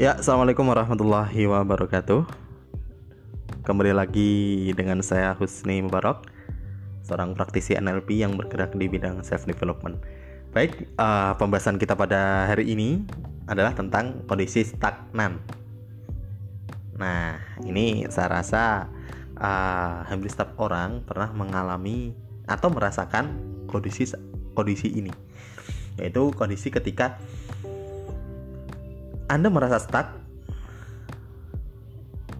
Ya, assalamualaikum warahmatullahi wabarakatuh. Kembali lagi dengan saya Husni Mubarak, seorang praktisi NLP yang bergerak di bidang self development. Baik, uh, pembahasan kita pada hari ini adalah tentang kondisi stagnan. Nah, ini saya rasa uh, hampir setiap orang pernah mengalami atau merasakan kondisi kondisi ini, yaitu kondisi ketika anda merasa stuck,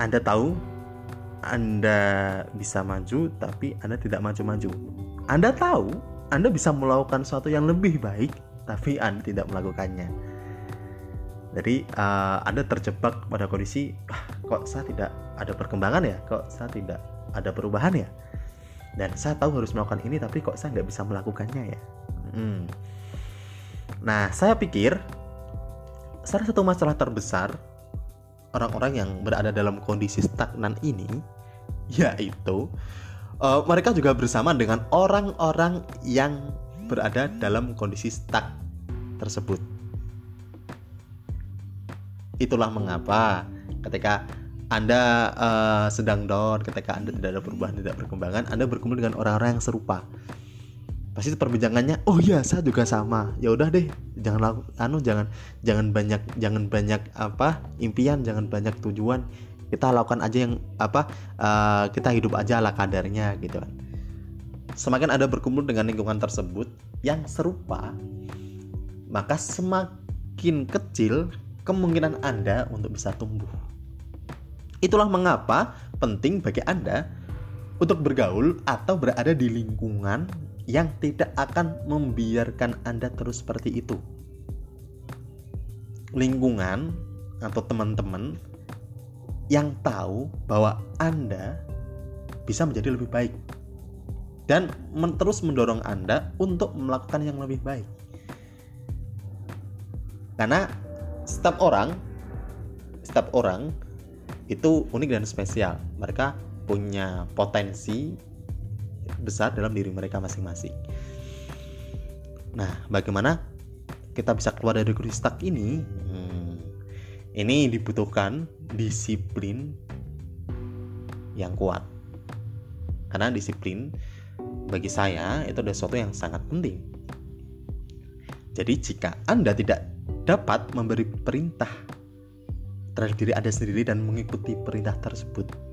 Anda tahu Anda bisa maju, tapi Anda tidak maju-maju. Anda tahu Anda bisa melakukan sesuatu yang lebih baik, tapi Anda tidak melakukannya. Jadi uh, Anda terjebak pada kondisi, ah, kok saya tidak ada perkembangan ya, kok saya tidak ada perubahan ya, dan saya tahu harus melakukan ini, tapi kok saya nggak bisa melakukannya ya. Hmm. Nah, saya pikir salah satu masalah terbesar orang-orang yang berada dalam kondisi stagnan ini yaitu uh, mereka juga bersama dengan orang-orang yang berada dalam kondisi stuck tersebut. Itulah mengapa ketika Anda uh, sedang down, ketika Anda tidak ada perubahan, tidak perkembangan, Anda berkumpul dengan orang-orang yang serupa pasti perbincangannya oh iya saya juga sama. Ya udah deh jangan laku, anu jangan jangan banyak jangan banyak apa impian jangan banyak tujuan. Kita lakukan aja yang apa uh, kita hidup aja ala kadarnya gitu kan. Semakin ada berkumpul dengan lingkungan tersebut yang serupa maka semakin kecil kemungkinan anda untuk bisa tumbuh. Itulah mengapa penting bagi anda untuk bergaul atau berada di lingkungan yang tidak akan membiarkan Anda terus seperti itu. Lingkungan atau teman-teman yang tahu bahwa Anda bisa menjadi lebih baik dan men terus mendorong Anda untuk melakukan yang lebih baik. Karena setiap orang setiap orang itu unik dan spesial. Mereka punya potensi besar dalam diri mereka masing-masing. Nah, bagaimana kita bisa keluar dari kondisi stuck ini? Hmm, ini dibutuhkan disiplin yang kuat. Karena disiplin bagi saya itu adalah sesuatu yang sangat penting. Jadi jika Anda tidak dapat memberi perintah terhadap diri Anda sendiri dan mengikuti perintah tersebut,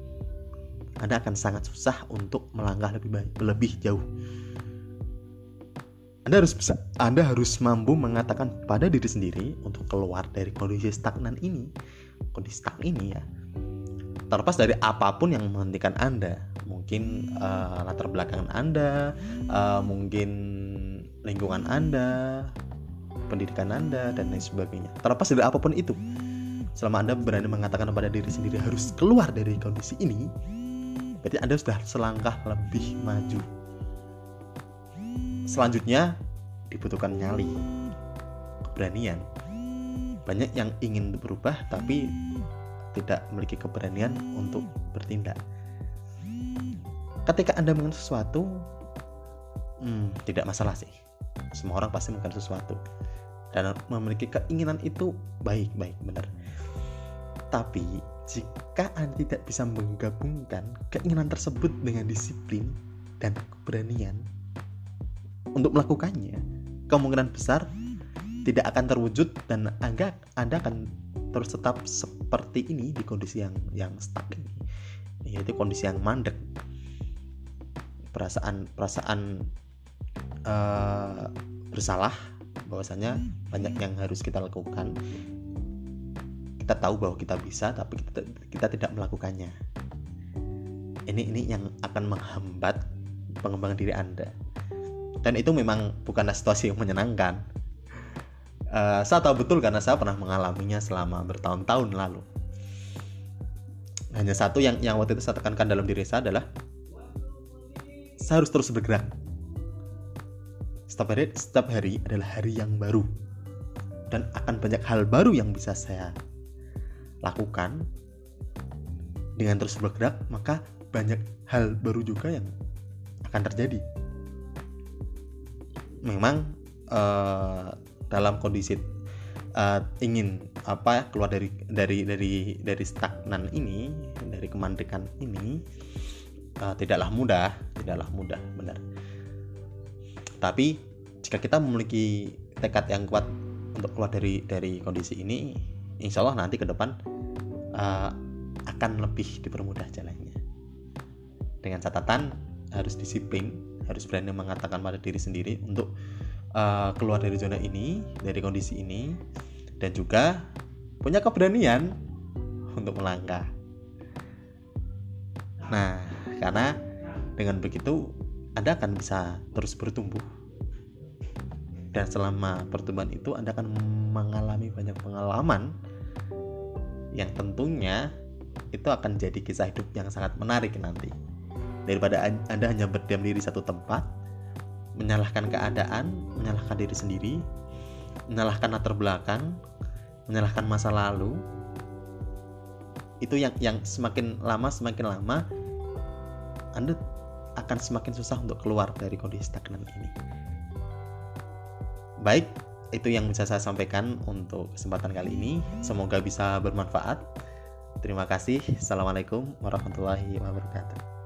anda akan sangat susah untuk melangkah lebih baik, lebih jauh. Anda harus bisa, Anda harus mampu mengatakan pada diri sendiri untuk keluar dari kondisi stagnan ini, kondisi stuck ini ya. Terlepas dari apa pun yang menghentikan Anda, mungkin uh, latar belakang Anda, uh, mungkin lingkungan Anda, pendidikan Anda dan lain sebagainya. Terlepas dari apa pun itu, selama Anda berani mengatakan pada diri sendiri harus keluar dari kondisi ini, berarti Anda sudah selangkah lebih maju. Selanjutnya dibutuhkan nyali, keberanian. Banyak yang ingin berubah tapi tidak memiliki keberanian untuk bertindak. Ketika Anda mengenal sesuatu, hmm, tidak masalah sih. Semua orang pasti mengenal sesuatu dan memiliki keinginan itu baik-baik benar. Tapi jika Anda tidak bisa menggabungkan keinginan tersebut dengan disiplin dan keberanian untuk melakukannya, kemungkinan besar tidak akan terwujud dan Anda, Anda akan terus tetap seperti ini di kondisi yang yang stuck ini, yaitu kondisi yang mandek. Perasaan perasaan uh, bersalah bahwasanya banyak yang harus kita lakukan kita tahu bahwa kita bisa tapi kita, kita tidak melakukannya. Ini ini yang akan menghambat pengembangan diri anda. Dan itu memang bukanlah situasi yang menyenangkan. Uh, saya tahu betul karena saya pernah mengalaminya selama bertahun-tahun lalu. Hanya satu yang yang waktu itu saya tekankan dalam diri saya adalah saya harus terus bergerak. Setiap hari setiap hari adalah hari yang baru. Dan akan banyak hal baru yang bisa saya lakukan dengan terus bergerak maka banyak hal baru juga yang akan terjadi. Memang uh, dalam kondisi uh, ingin apa keluar dari dari dari dari stagnan ini dari kemandekan ini uh, tidaklah mudah tidaklah mudah benar. Tapi jika kita memiliki tekad yang kuat untuk keluar dari dari kondisi ini insya Allah nanti ke depan uh, akan lebih dipermudah jalannya. Dengan catatan harus disiplin harus berani mengatakan pada diri sendiri untuk uh, keluar dari zona ini dari kondisi ini dan juga punya keberanian untuk melangkah. Nah karena dengan begitu anda akan bisa terus bertumbuh. Dan selama pertumbuhan itu Anda akan mengalami banyak pengalaman yang tentunya itu akan jadi kisah hidup yang sangat menarik nanti. Daripada Anda hanya berdiam diri satu tempat menyalahkan keadaan menyalahkan diri sendiri menyalahkan latar belakang menyalahkan masa lalu itu yang yang semakin lama semakin lama Anda akan semakin susah untuk keluar dari kondisi stagnan ini. Baik, itu yang bisa saya sampaikan untuk kesempatan kali ini. Semoga bisa bermanfaat. Terima kasih. Assalamualaikum warahmatullahi wabarakatuh.